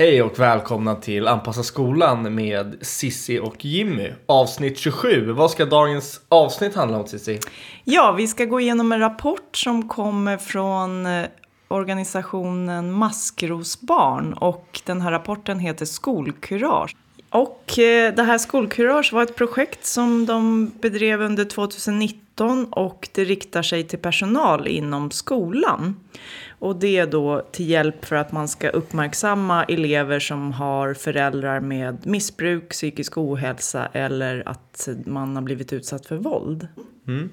Hej och välkomna till Anpassa skolan med Sissi och Jimmy. Avsnitt 27. Vad ska dagens avsnitt handla om Sissi? Ja, vi ska gå igenom en rapport som kommer från eh, organisationen Maskrosbarn och den här rapporten heter Skolkurage. Och eh, det här Skolkurage var ett projekt som de bedrev under 2019 och det riktar sig till personal inom skolan. Och det är då till hjälp för att man ska uppmärksamma elever som har föräldrar med missbruk, psykisk ohälsa eller att man har blivit utsatt för våld. Mm.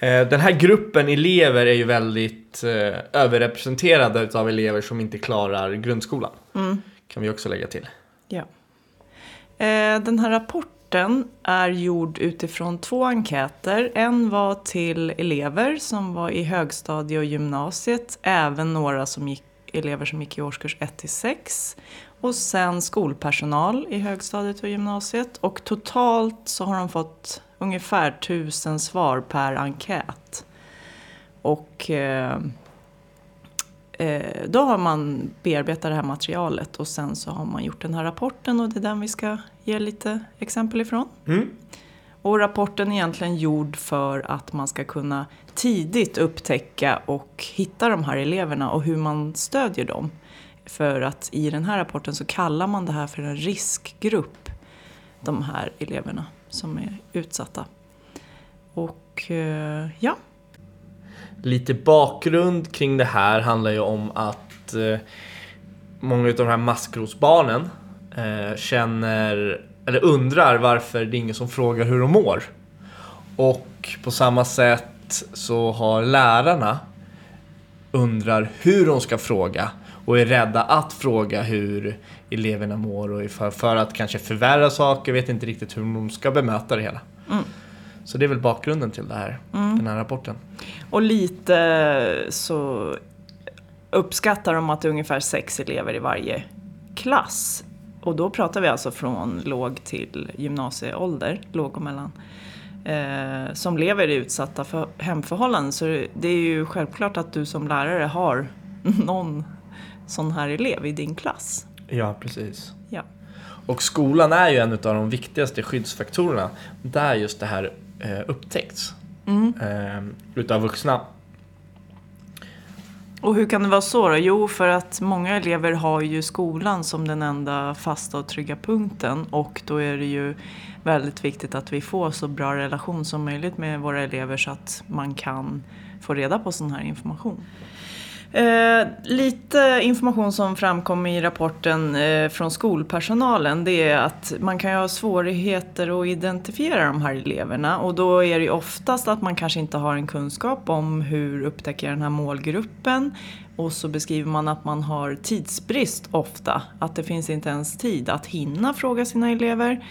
Den här gruppen elever är ju väldigt eh, överrepresenterade av elever som inte klarar grundskolan. Mm. Kan vi också lägga till. Ja. Eh, den här rapporten är gjord utifrån två enkäter. En var till elever som var i högstadie och gymnasiet, även några som gick, elever som gick i årskurs 1 till 6. Och sen skolpersonal i högstadiet och gymnasiet. Och totalt så har de fått ungefär tusen svar per enkät. Och eh, eh, då har man bearbetat det här materialet och sen så har man gjort den här rapporten och det är den vi ska ge lite exempel ifrån. Mm. Och rapporten är egentligen gjord för att man ska kunna tidigt upptäcka och hitta de här eleverna och hur man stödjer dem. För att i den här rapporten så kallar man det här för en riskgrupp, de här eleverna som är utsatta. Och eh, ja, Lite bakgrund kring det här handlar ju om att eh, många av de här maskrosbarnen eh, känner, eller undrar varför det är ingen som frågar hur de mår. Och på samma sätt så har lärarna undrar hur de ska fråga och är rädda att fråga hur eleverna mår och för, för att kanske förvärra saker, vet inte riktigt hur de ska bemöta det hela. Mm. Så det är väl bakgrunden till det här, mm. den här rapporten. Och lite så uppskattar de att det är ungefär sex elever i varje klass. Och då pratar vi alltså från låg till gymnasieålder, låg och mellan. Eh, som lever i utsatta för hemförhållanden. Så det är ju självklart att du som lärare har någon sån här elev i din klass. Ja, precis. Ja. Och skolan är ju en av de viktigaste skyddsfaktorerna där just det här eh, upptäckts mm. eh, utav vuxna. Och hur kan det vara så då? Jo, för att många elever har ju skolan som den enda fasta och trygga punkten och då är det ju väldigt viktigt att vi får så bra relation som möjligt med våra elever så att man kan få reda på sån här information. Eh, lite information som framkom i rapporten eh, från skolpersonalen det är att man kan ha svårigheter att identifiera de här eleverna. Och då är det oftast att man kanske inte har en kunskap om hur upptäcker den här målgruppen. Och så beskriver man att man har tidsbrist ofta, att det finns inte ens tid att hinna fråga sina elever.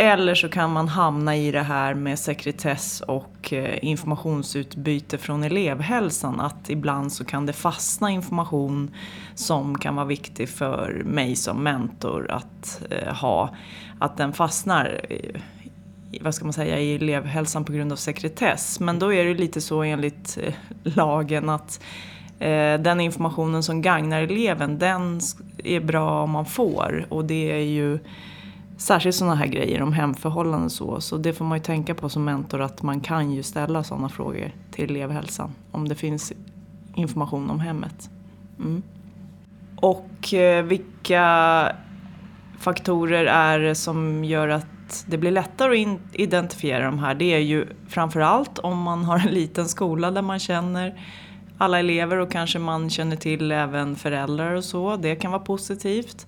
Eller så kan man hamna i det här med sekretess och eh, informationsutbyte från elevhälsan. Att ibland så kan det fastna information som kan vara viktig för mig som mentor att eh, ha. Att den fastnar eh, vad ska man säga, i elevhälsan på grund av sekretess. Men då är det lite så enligt lagen att den informationen som gagnar eleven den är bra om man får. Och det är ju Särskilt sådana här grejer om hemförhållanden så. Så det får man ju tänka på som mentor att man kan ju ställa sådana frågor till elevhälsan. Om det finns information om hemmet. Mm. Och eh, vilka faktorer är det som gör att det blir lättare att identifiera de här? Det är ju framförallt om man har en liten skola där man känner alla elever och kanske man känner till även föräldrar och så. Det kan vara positivt.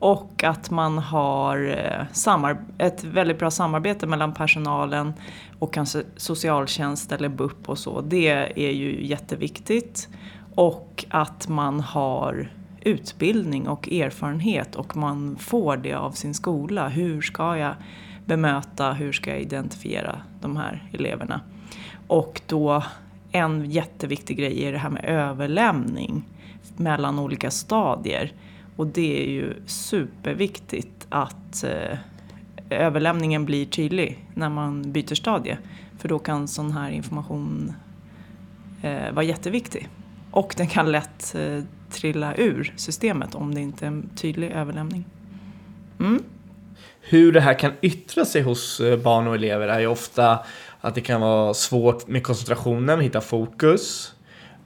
Och att man har eh, ett väldigt bra samarbete mellan personalen och kanske socialtjänst eller BUP och så. Det är ju jätteviktigt. Och att man har utbildning och erfarenhet och man får det av sin skola. Hur ska jag bemöta, hur ska jag identifiera de här eleverna? Och då en jätteviktig grej är det här med överlämning mellan olika stadier. Och det är ju superviktigt att eh, överlämningen blir tydlig när man byter stadie. För då kan sån här information eh, vara jätteviktig. Och den kan lätt eh, trilla ur systemet om det inte är en tydlig överlämning. Mm. Hur det här kan yttra sig hos eh, barn och elever är ju ofta att det kan vara svårt med koncentrationen, hitta fokus.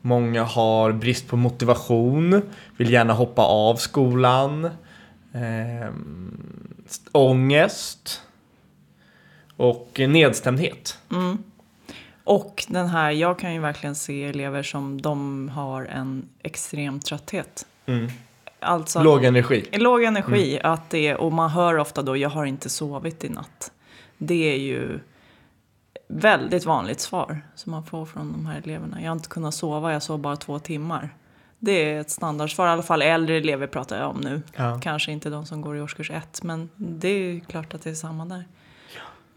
Många har brist på motivation, vill gärna hoppa av skolan. Eh, ångest. Och nedstämdhet. Mm. Och den här, jag kan ju verkligen se elever som de har en extrem trötthet. Mm. Alltså, Låg energi. Låg energi, att det, och man hör ofta då jag har inte sovit i natt. Det är ju väldigt vanligt svar som man får från de här eleverna. Jag har inte kunnat sova, jag sov bara två timmar. Det är ett standardsvar, i alla fall äldre elever pratar jag om nu. Ja. Kanske inte de som går i årskurs ett, men det är klart att det är samma där.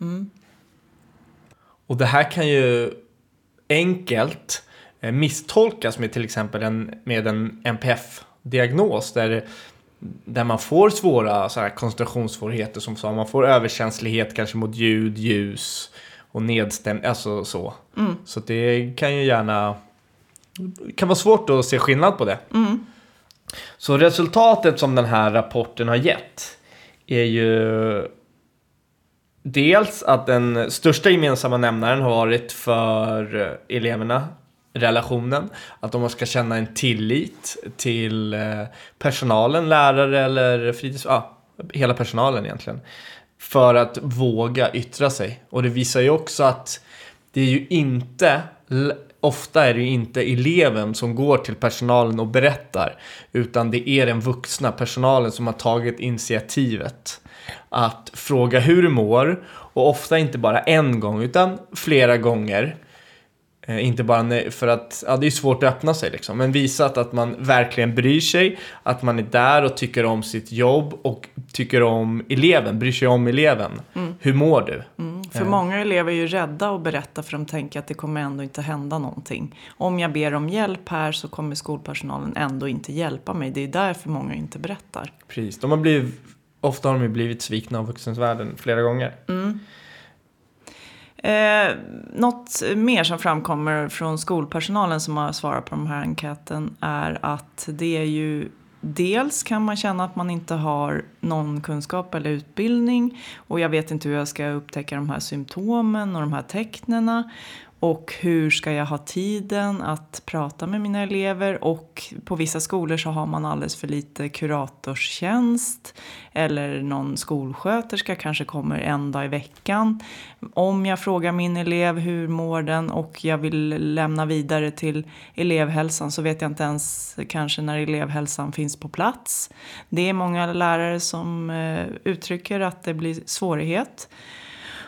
Mm. Och det här kan ju enkelt eh, misstolkas med till exempel en, med en NPF-diagnos där, där man får svåra så här, koncentrationssvårigheter som sa, man får överkänslighet kanske mot ljud, ljus och nedstämd, alltså så. Mm. Så det kan ju gärna, kan vara svårt att se skillnad på det. Mm. Så resultatet som den här rapporten har gett är ju dels att den största gemensamma nämnaren har varit för eleverna relationen, att de ska känna en tillit till eh, personalen, lärare eller fritids... Ja, hela personalen egentligen. För att våga yttra sig. Och det visar ju också att det är ju inte ofta är det ju inte eleven som går till personalen och berättar, utan det är den vuxna personalen som har tagit initiativet att fråga hur du mår och ofta inte bara en gång utan flera gånger. Eh, inte bara för att, ja det är svårt att öppna sig liksom, men visat att man verkligen bryr sig, att man är där och tycker om sitt jobb och tycker om eleven, bryr sig om eleven. Mm. Hur mår du? Mm. För många elever är ju rädda att berätta för de tänker att det kommer ändå inte hända någonting. Om jag ber om hjälp här så kommer skolpersonalen ändå inte hjälpa mig. Det är därför många inte berättar. Precis, de har blivit, ofta har de blivit svikna av vuxensvärlden flera gånger. Eh, något mer som framkommer från skolpersonalen som har svarat på den här enkäten är att det är ju Dels kan man känna att man inte har någon kunskap eller utbildning och jag vet inte hur jag ska upptäcka de här symptomen och de här tecknena. Och hur ska jag ha tiden att prata med mina elever? Och på vissa skolor så har man alldeles för lite kuratorstjänst. Eller någon skolsköterska kanske kommer en dag i veckan. Om jag frågar min elev hur mår den och jag vill lämna vidare till elevhälsan så vet jag inte ens kanske när elevhälsan finns på plats. Det är många lärare som eh, uttrycker att det blir svårighet.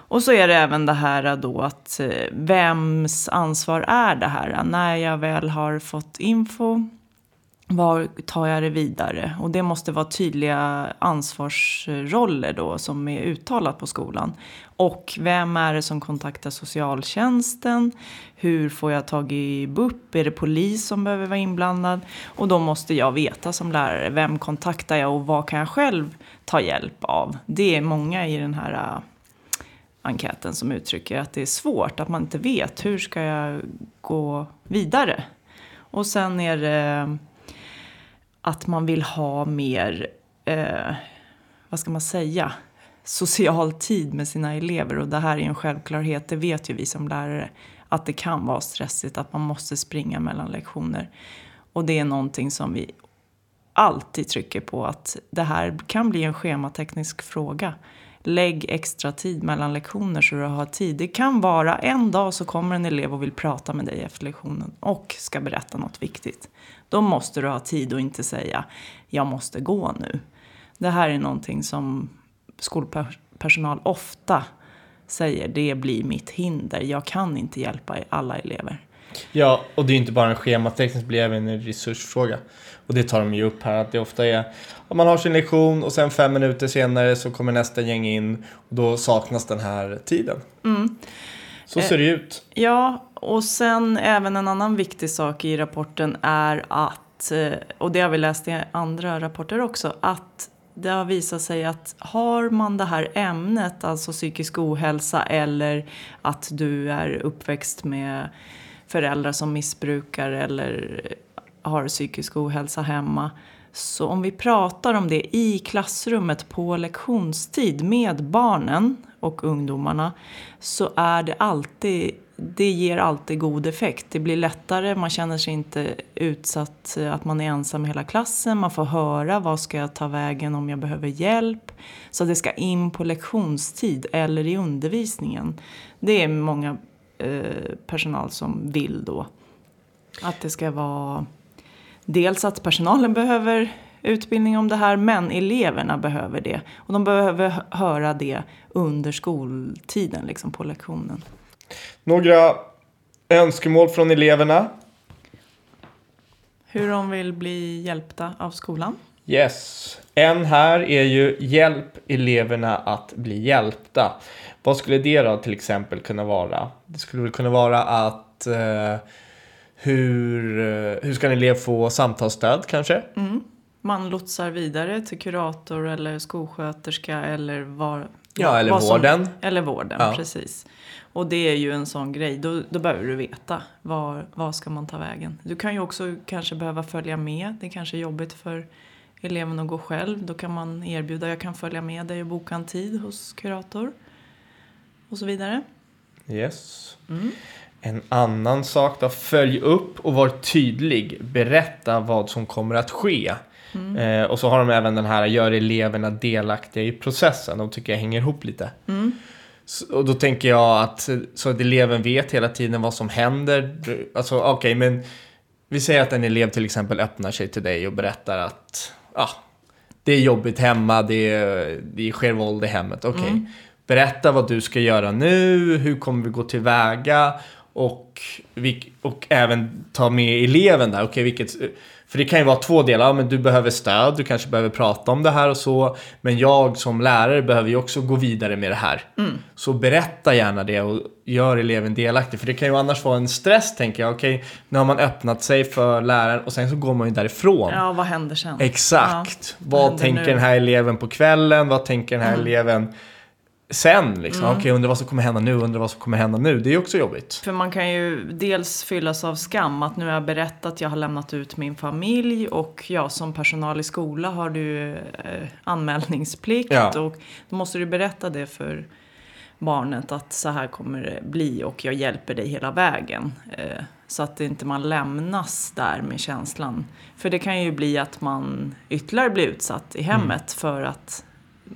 Och så är det även det här då att eh, vems ansvar är det här? När jag väl har fått info, var tar jag det vidare? Och det måste vara tydliga ansvarsroller då som är uttalat på skolan. Och vem är det som kontaktar socialtjänsten? Hur får jag tag i BUP? Är det polis som behöver vara inblandad? Och då måste jag veta som lärare, vem kontaktar jag och vad kan jag själv ta hjälp av? Det är många i den här enkäten som uttrycker att det är svårt, att man inte vet hur ska jag gå vidare. Och sen är det eh, att man vill ha mer, eh, vad ska man säga, social tid med sina elever. Och det här är en självklarhet, det vet ju vi som lärare, att det kan vara stressigt, att man måste springa mellan lektioner. Och det är någonting som vi alltid trycker på, att det här kan bli en schemateknisk fråga lägg extra tid mellan lektioner så du har tid. Det kan vara en dag så kommer en elev och vill prata med dig efter lektionen och ska berätta något viktigt. Då måste du ha tid och inte säga jag måste gå nu. Det här är någonting som skolpersonal ofta säger, det blir mitt hinder. Jag kan inte hjälpa alla elever. Ja, och det är inte bara en schemateknisk, det blir även en resursfråga. Och det tar de ju upp här, att det ofta är om man har sin lektion och sen fem minuter senare så kommer nästa gäng in och då saknas den här tiden. Mm. Så ser det ut. Ja, och sen även en annan viktig sak i rapporten är att, eh, och det har vi läst i andra rapporter också, att det har visat sig att har man det här ämnet, alltså psykisk ohälsa eller att du är uppväxt med föräldrar som missbrukar eller har psykisk ohälsa hemma. Så om vi pratar om det i klassrummet på lektionstid med barnen och ungdomarna så är det alltid det ger alltid god effekt. Det blir lättare, man känner sig inte utsatt att man är ensam i hela klassen. Man får höra vad ska jag ta vägen om jag behöver hjälp. Så det ska in på lektionstid eller i undervisningen. Det är många eh, personal som vill då. Att det ska vara dels att personalen behöver utbildning om det här, men eleverna behöver det. Och de behöver höra det under skoltiden, liksom på lektionen. Några önskemål från eleverna? Hur de vill bli hjälpta av skolan? Yes. En här är ju hjälp eleverna att bli hjälpta. Vad skulle det då till exempel kunna vara? Det skulle väl kunna vara att eh, hur, eh, hur ska en elev få samtalsstöd kanske? Mm. Man lotsar vidare till kurator eller skolsköterska eller var, Ja, eller vården. Som, eller vården, ja. precis. Och det är ju en sån grej, då, då behöver du veta var, var ska man ta vägen. Du kan ju också kanske behöva följa med, det är kanske är jobbigt för eleven att gå själv. Då kan man erbjuda, jag kan följa med dig och boka en tid hos kurator. Och så vidare. Yes. Mm. En annan sak då, följ upp och var tydlig. Berätta vad som kommer att ske. Mm. Eh, och så har de även den här, gör eleverna delaktiga i processen. De tycker jag hänger ihop lite. Mm. Så, och då tänker jag att, så att eleven vet hela tiden vad som händer. Alltså okej, okay, men vi säger att en elev till exempel öppnar sig till dig och berättar att ah, det är jobbigt hemma, det, det sker våld i hemmet. Okej, okay. mm. berätta vad du ska göra nu, hur kommer vi gå tillväga och, och även ta med eleven där. Okej, vilket för det kan ju vara två delar, men du behöver stöd, du kanske behöver prata om det här och så. Men jag som lärare behöver ju också gå vidare med det här. Mm. Så berätta gärna det och gör eleven delaktig. För det kan ju annars vara en stress tänker jag. Okej, nu har man öppnat sig för läraren och sen så går man ju därifrån. Ja, vad händer sen? Exakt. Ja, vad, vad tänker nu? den här eleven på kvällen? Vad tänker den här mm. eleven sen. Liksom. Mm. Okej, okay, undrar vad som kommer hända nu, undrar vad som kommer hända nu. Det är också jobbigt. För man kan ju dels fyllas av skam att nu har jag berättat, jag har lämnat ut min familj och jag som personal i skola har du eh, anmälningsplikt. Ja. Och då måste du berätta det för barnet att så här kommer det bli och jag hjälper dig hela vägen. Eh, så att inte man lämnas där med känslan. För det kan ju bli att man ytterligare blir utsatt i hemmet mm. för att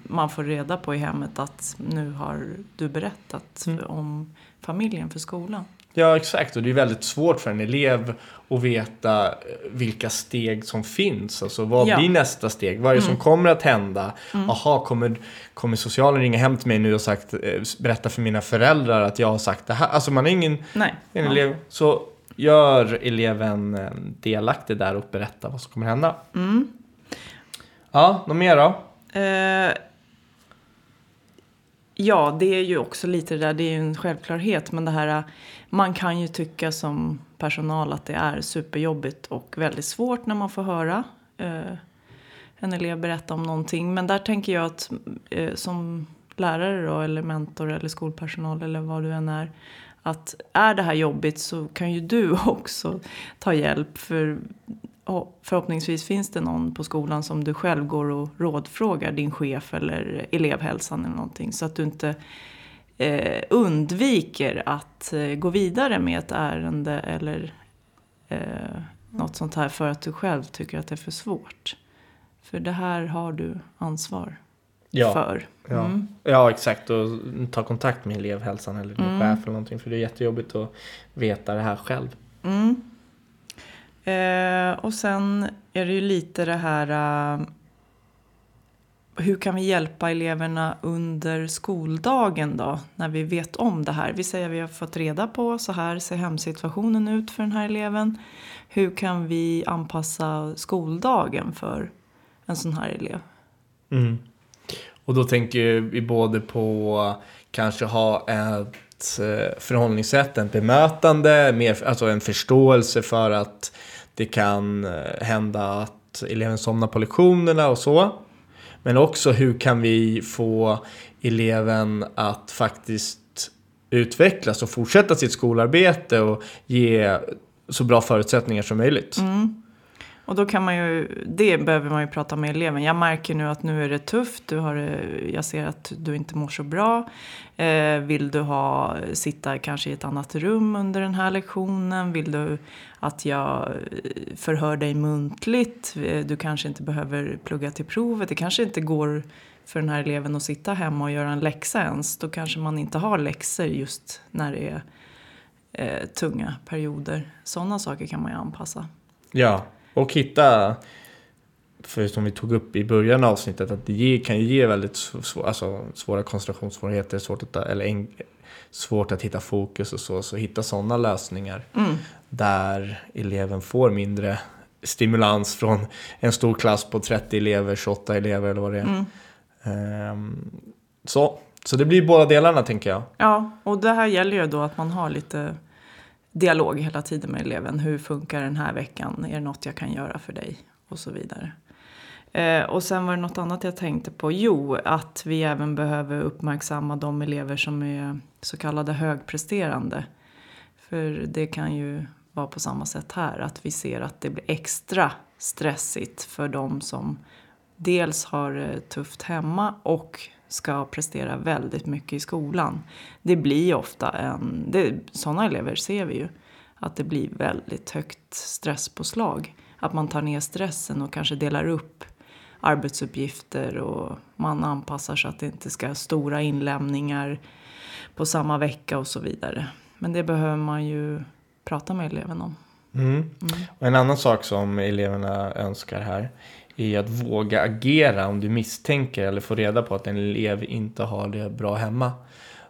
man får reda på i hemmet att nu har du berättat mm. om familjen för skolan. Ja, exakt. Och det är väldigt svårt för en elev att veta eh, vilka steg som finns. Alltså vad ja. blir nästa steg? Vad är det mm. som kommer att hända? Mm. Aha, kommer, kommer socialen ringa hem till mig nu och sagt, eh, berätta för mina föräldrar att jag har sagt det här? Alltså man är ingen Nej. En elev. Så gör eleven eh, delaktig där och berätta vad som kommer hända. Mm. Ja, något mer då? Eh, ja, det är ju också lite det där, det är ju en självklarhet. Men det här, eh, man kan ju tycka som personal att det är superjobbigt och väldigt svårt när man får höra eh, en elev berätta om någonting. Men där tänker jag att eh, som lärare då, eller mentor eller skolpersonal eller vad du än är. Att är det här jobbigt så kan ju du också ta hjälp. För och förhoppningsvis finns det någon på skolan som du själv går och rådfrågar, din chef eller elevhälsan eller någonting. Så att du inte eh, undviker att eh, gå vidare med ett ärende eller eh, något sånt här för att du själv tycker att det är för svårt. För det här har du ansvar ja. för. Mm. Ja. ja, exakt. Och ta kontakt med elevhälsan eller din mm. chef eller någonting. För det är jättejobbigt att veta det här själv. Mm. Eh, och sen är det ju lite det här eh, hur kan vi hjälpa eleverna under skoldagen då, när vi vet om det här? Vi säger att vi har fått reda på så här ser hemsituationen ut för den här eleven. Hur kan vi anpassa skoldagen för en sån här elev? Mm. Och då tänker vi både på kanske ha ett eh, förhållningssätt, ett bemötande, mer, alltså en förståelse för att det kan eh, hända att eleven somnar på lektionerna och så. Men också hur kan vi få eleven att faktiskt utvecklas och fortsätta sitt skolarbete och ge så bra förutsättningar som möjligt. Mm. Och då kan man ju, det behöver man ju prata med eleven. Jag märker nu att nu är det tufft, du har, jag ser att du inte mår så bra. Eh, vill du ha, sitta kanske i ett annat rum under den här lektionen? Vill du att jag eh, förhör dig muntligt? Eh, du kanske inte behöver plugga till provet. Det kanske inte går för den här eleven att sitta hemma och göra en läxa ens. Då kanske man inte har läxor just när det är eh, tunga perioder. Sådana saker kan man ju anpassa. Ja, och hitta, för som vi tog upp i början av avsnittet, att det kan ju ge väldigt svår, alltså, svåra koncentrationssvårigheter, svårt att, eller en, svårt att hitta fokus och så. Så hitta sådana lösningar mm. där eleven får mindre stimulans från en stor klass på 30 elever, 28 elever eller vad det är. Mm. Um, så, så det blir båda delarna tänker jag. Ja, och det här gäller ju då att man har lite dialog hela tiden med eleven. Hur funkar den här veckan? Är det något jag kan göra för dig? Och så vidare. Eh, och sen var det något annat jag tänkte på. Jo, att vi även behöver uppmärksamma de elever som är så kallade högpresterande. För det kan ju vara på samma sätt här. Att vi ser att det blir extra stressigt för de som dels har det tufft hemma och ska prestera väldigt mycket i skolan. Det blir ofta en, det, sådana elever ser vi ju, att det blir väldigt högt stresspåslag. Att man tar ner stressen och kanske delar upp arbetsuppgifter och man anpassar så att det inte ska stora inlämningar på samma vecka och så vidare. Men det behöver man ju prata med eleven om. Mm. Mm. Och en annan sak som eleverna önskar här är att våga agera om du misstänker eller får reda på att en elev inte har det bra hemma.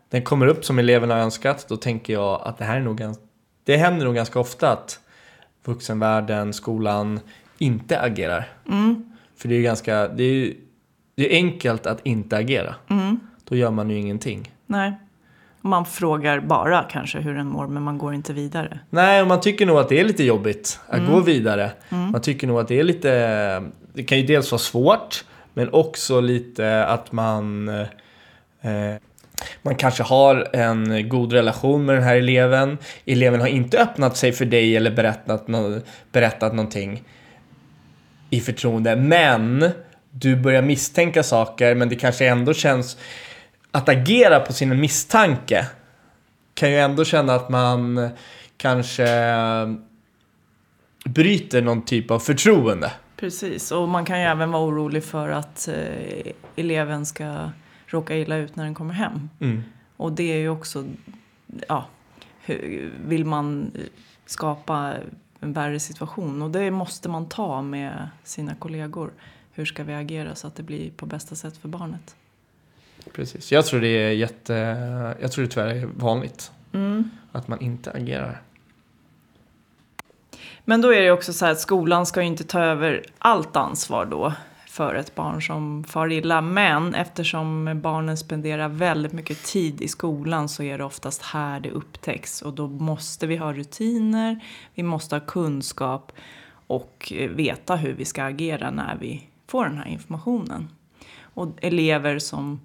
Den kommer upp som eleverna har önskat, då tänker jag att det här är nog ganska, det händer nog ganska ofta att vuxenvärlden, skolan inte agerar. Mm. För det är ganska, det är, det är enkelt att inte agera. Mm. Då gör man ju ingenting. Nej. Man frågar bara kanske hur den mår men man går inte vidare. Nej, och man tycker nog att det är lite jobbigt att mm. gå vidare. Mm. Man tycker nog att det är lite, det kan ju dels vara svårt men också lite att man eh, man kanske har en god relation med den här eleven. Eleven har inte öppnat sig för dig eller berättat, no berättat någonting i förtroende. Men du börjar misstänka saker men det kanske ändå känns att agera på sin misstanke kan ju ändå känna att man kanske bryter någon typ av förtroende. Precis, och man kan ju även vara orolig för att eh, eleven ska råka illa ut när den kommer hem. Mm. Och det är ju också, ja, hur, vill man skapa en värre situation och det måste man ta med sina kollegor. Hur ska vi agera så att det blir på bästa sätt för barnet? Precis. Jag tror det är jätte... Jag tror det tyvärr är vanligt. Mm. Att man inte agerar. Men då är det också så här att skolan ska ju inte ta över allt ansvar då för ett barn som far illa. Men eftersom barnen spenderar väldigt mycket tid i skolan så är det oftast här det upptäcks. Och då måste vi ha rutiner, vi måste ha kunskap och veta hur vi ska agera när vi får den här informationen. Och elever som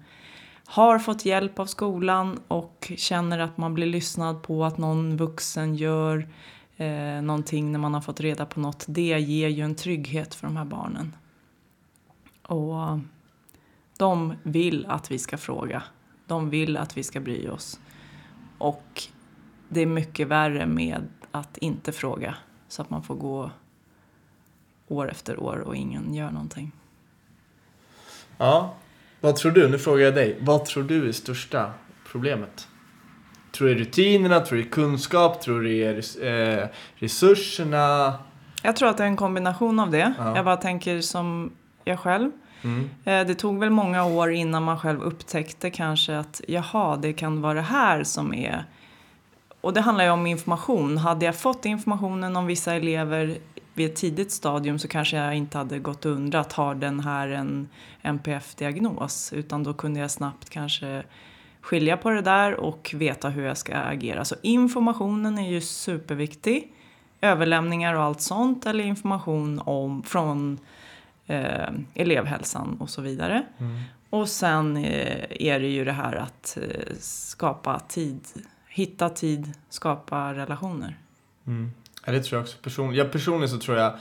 har fått hjälp av skolan och känner att man blir lyssnad på, att någon vuxen gör eh, någonting när man har fått reda på något. Det ger ju en trygghet för de här barnen. Och de vill att vi ska fråga. De vill att vi ska bry oss. Och det är mycket värre med att inte fråga så att man får gå år efter år och ingen gör någonting. Ja, vad tror du? Nu frågar jag dig. Vad tror du är största problemet? Tror du det är rutinerna? Tror du det är kunskap? Tror du det är eh, resurserna? Jag tror att det är en kombination av det. Ja. Jag bara tänker som jag själv. Mm. Eh, det tog väl många år innan man själv upptäckte kanske att jaha, det kan vara det här som är... Och det handlar ju om information. Hade jag fått informationen om vissa elever vid ett tidigt stadium så kanske jag inte hade gått och undrat, har den här en NPF-diagnos? Utan då kunde jag snabbt kanske skilja på det där och veta hur jag ska agera. Så informationen är ju superviktig. Överlämningar och allt sånt eller information om, från eh, elevhälsan och så vidare. Mm. Och sen eh, är det ju det här att eh, skapa tid, hitta tid, skapa relationer. Mm. Ja, det tror jag också. Person, ja, personligen så tror jag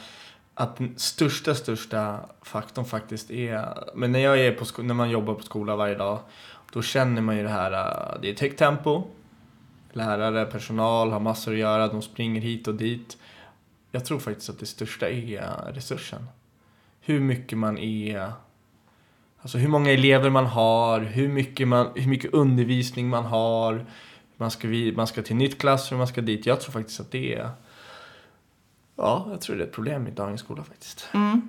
att den största, största faktorn faktiskt är, men när jag är på när man jobbar på skola varje dag, då känner man ju det här, äh, det är ett högt tempo, lärare, personal har massor att göra, de springer hit och dit. Jag tror faktiskt att det största är resursen. Hur mycket man är, alltså hur många elever man har, hur mycket, man, hur mycket undervisning man har, man ska, vid, man ska till nytt klassrum, man ska dit. Jag tror faktiskt att det är Ja, jag tror det är ett problem i dagens skola faktiskt. Mm.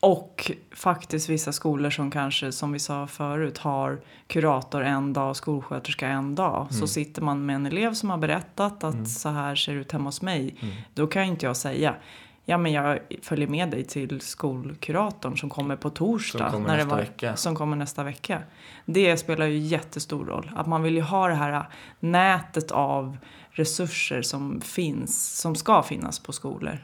Och faktiskt vissa skolor som kanske, som vi sa förut, har kurator en dag och skolsköterska en dag. Mm. Så sitter man med en elev som har berättat att så här ser det ut hemma hos mig. Mm. Då kan inte jag säga, ja men jag följer med dig till skolkuratorn som kommer på torsdag. Som kommer när det nästa var, vecka. Som kommer nästa vecka. Det spelar ju jättestor roll. Att man vill ju ha det här nätet av resurser som finns, som ska finnas på skolor.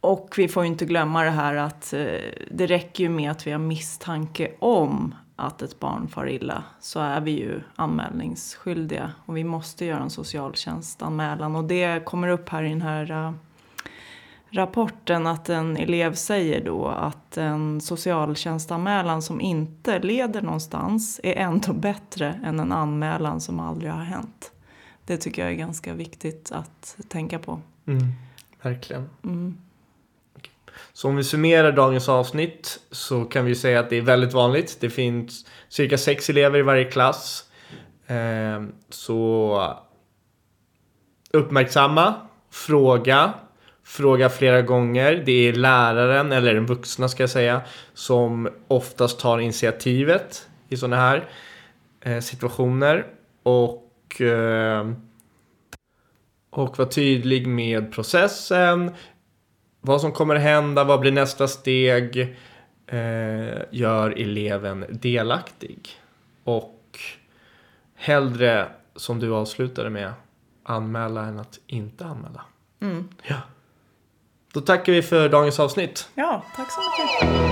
Och vi får ju inte glömma det här att eh, det räcker ju med att vi har misstanke om att ett barn far illa så är vi ju anmälningsskyldiga och vi måste göra en socialtjänstanmälan och det kommer upp här i den här eh, rapporten att en elev säger då att en socialtjänstanmälan som inte leder någonstans är ändå bättre än en anmälan som aldrig har hänt. Det tycker jag är ganska viktigt att tänka på. Mm, verkligen. Mm. Så om vi summerar dagens avsnitt så kan vi säga att det är väldigt vanligt. Det finns cirka sex elever i varje klass. Eh, så uppmärksamma, fråga, fråga flera gånger. Det är läraren, eller den vuxna ska jag säga, som oftast tar initiativet i sådana här eh, situationer. Och, eh, och vara tydlig med processen, vad som kommer hända, vad blir nästa steg, eh, gör eleven delaktig. Och hellre, som du avslutade med, anmäla än att inte anmäla. Mm. Ja. Då tackar vi för dagens avsnitt. Ja, tack så mycket.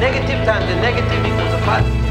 Negative times a negative equals a positive.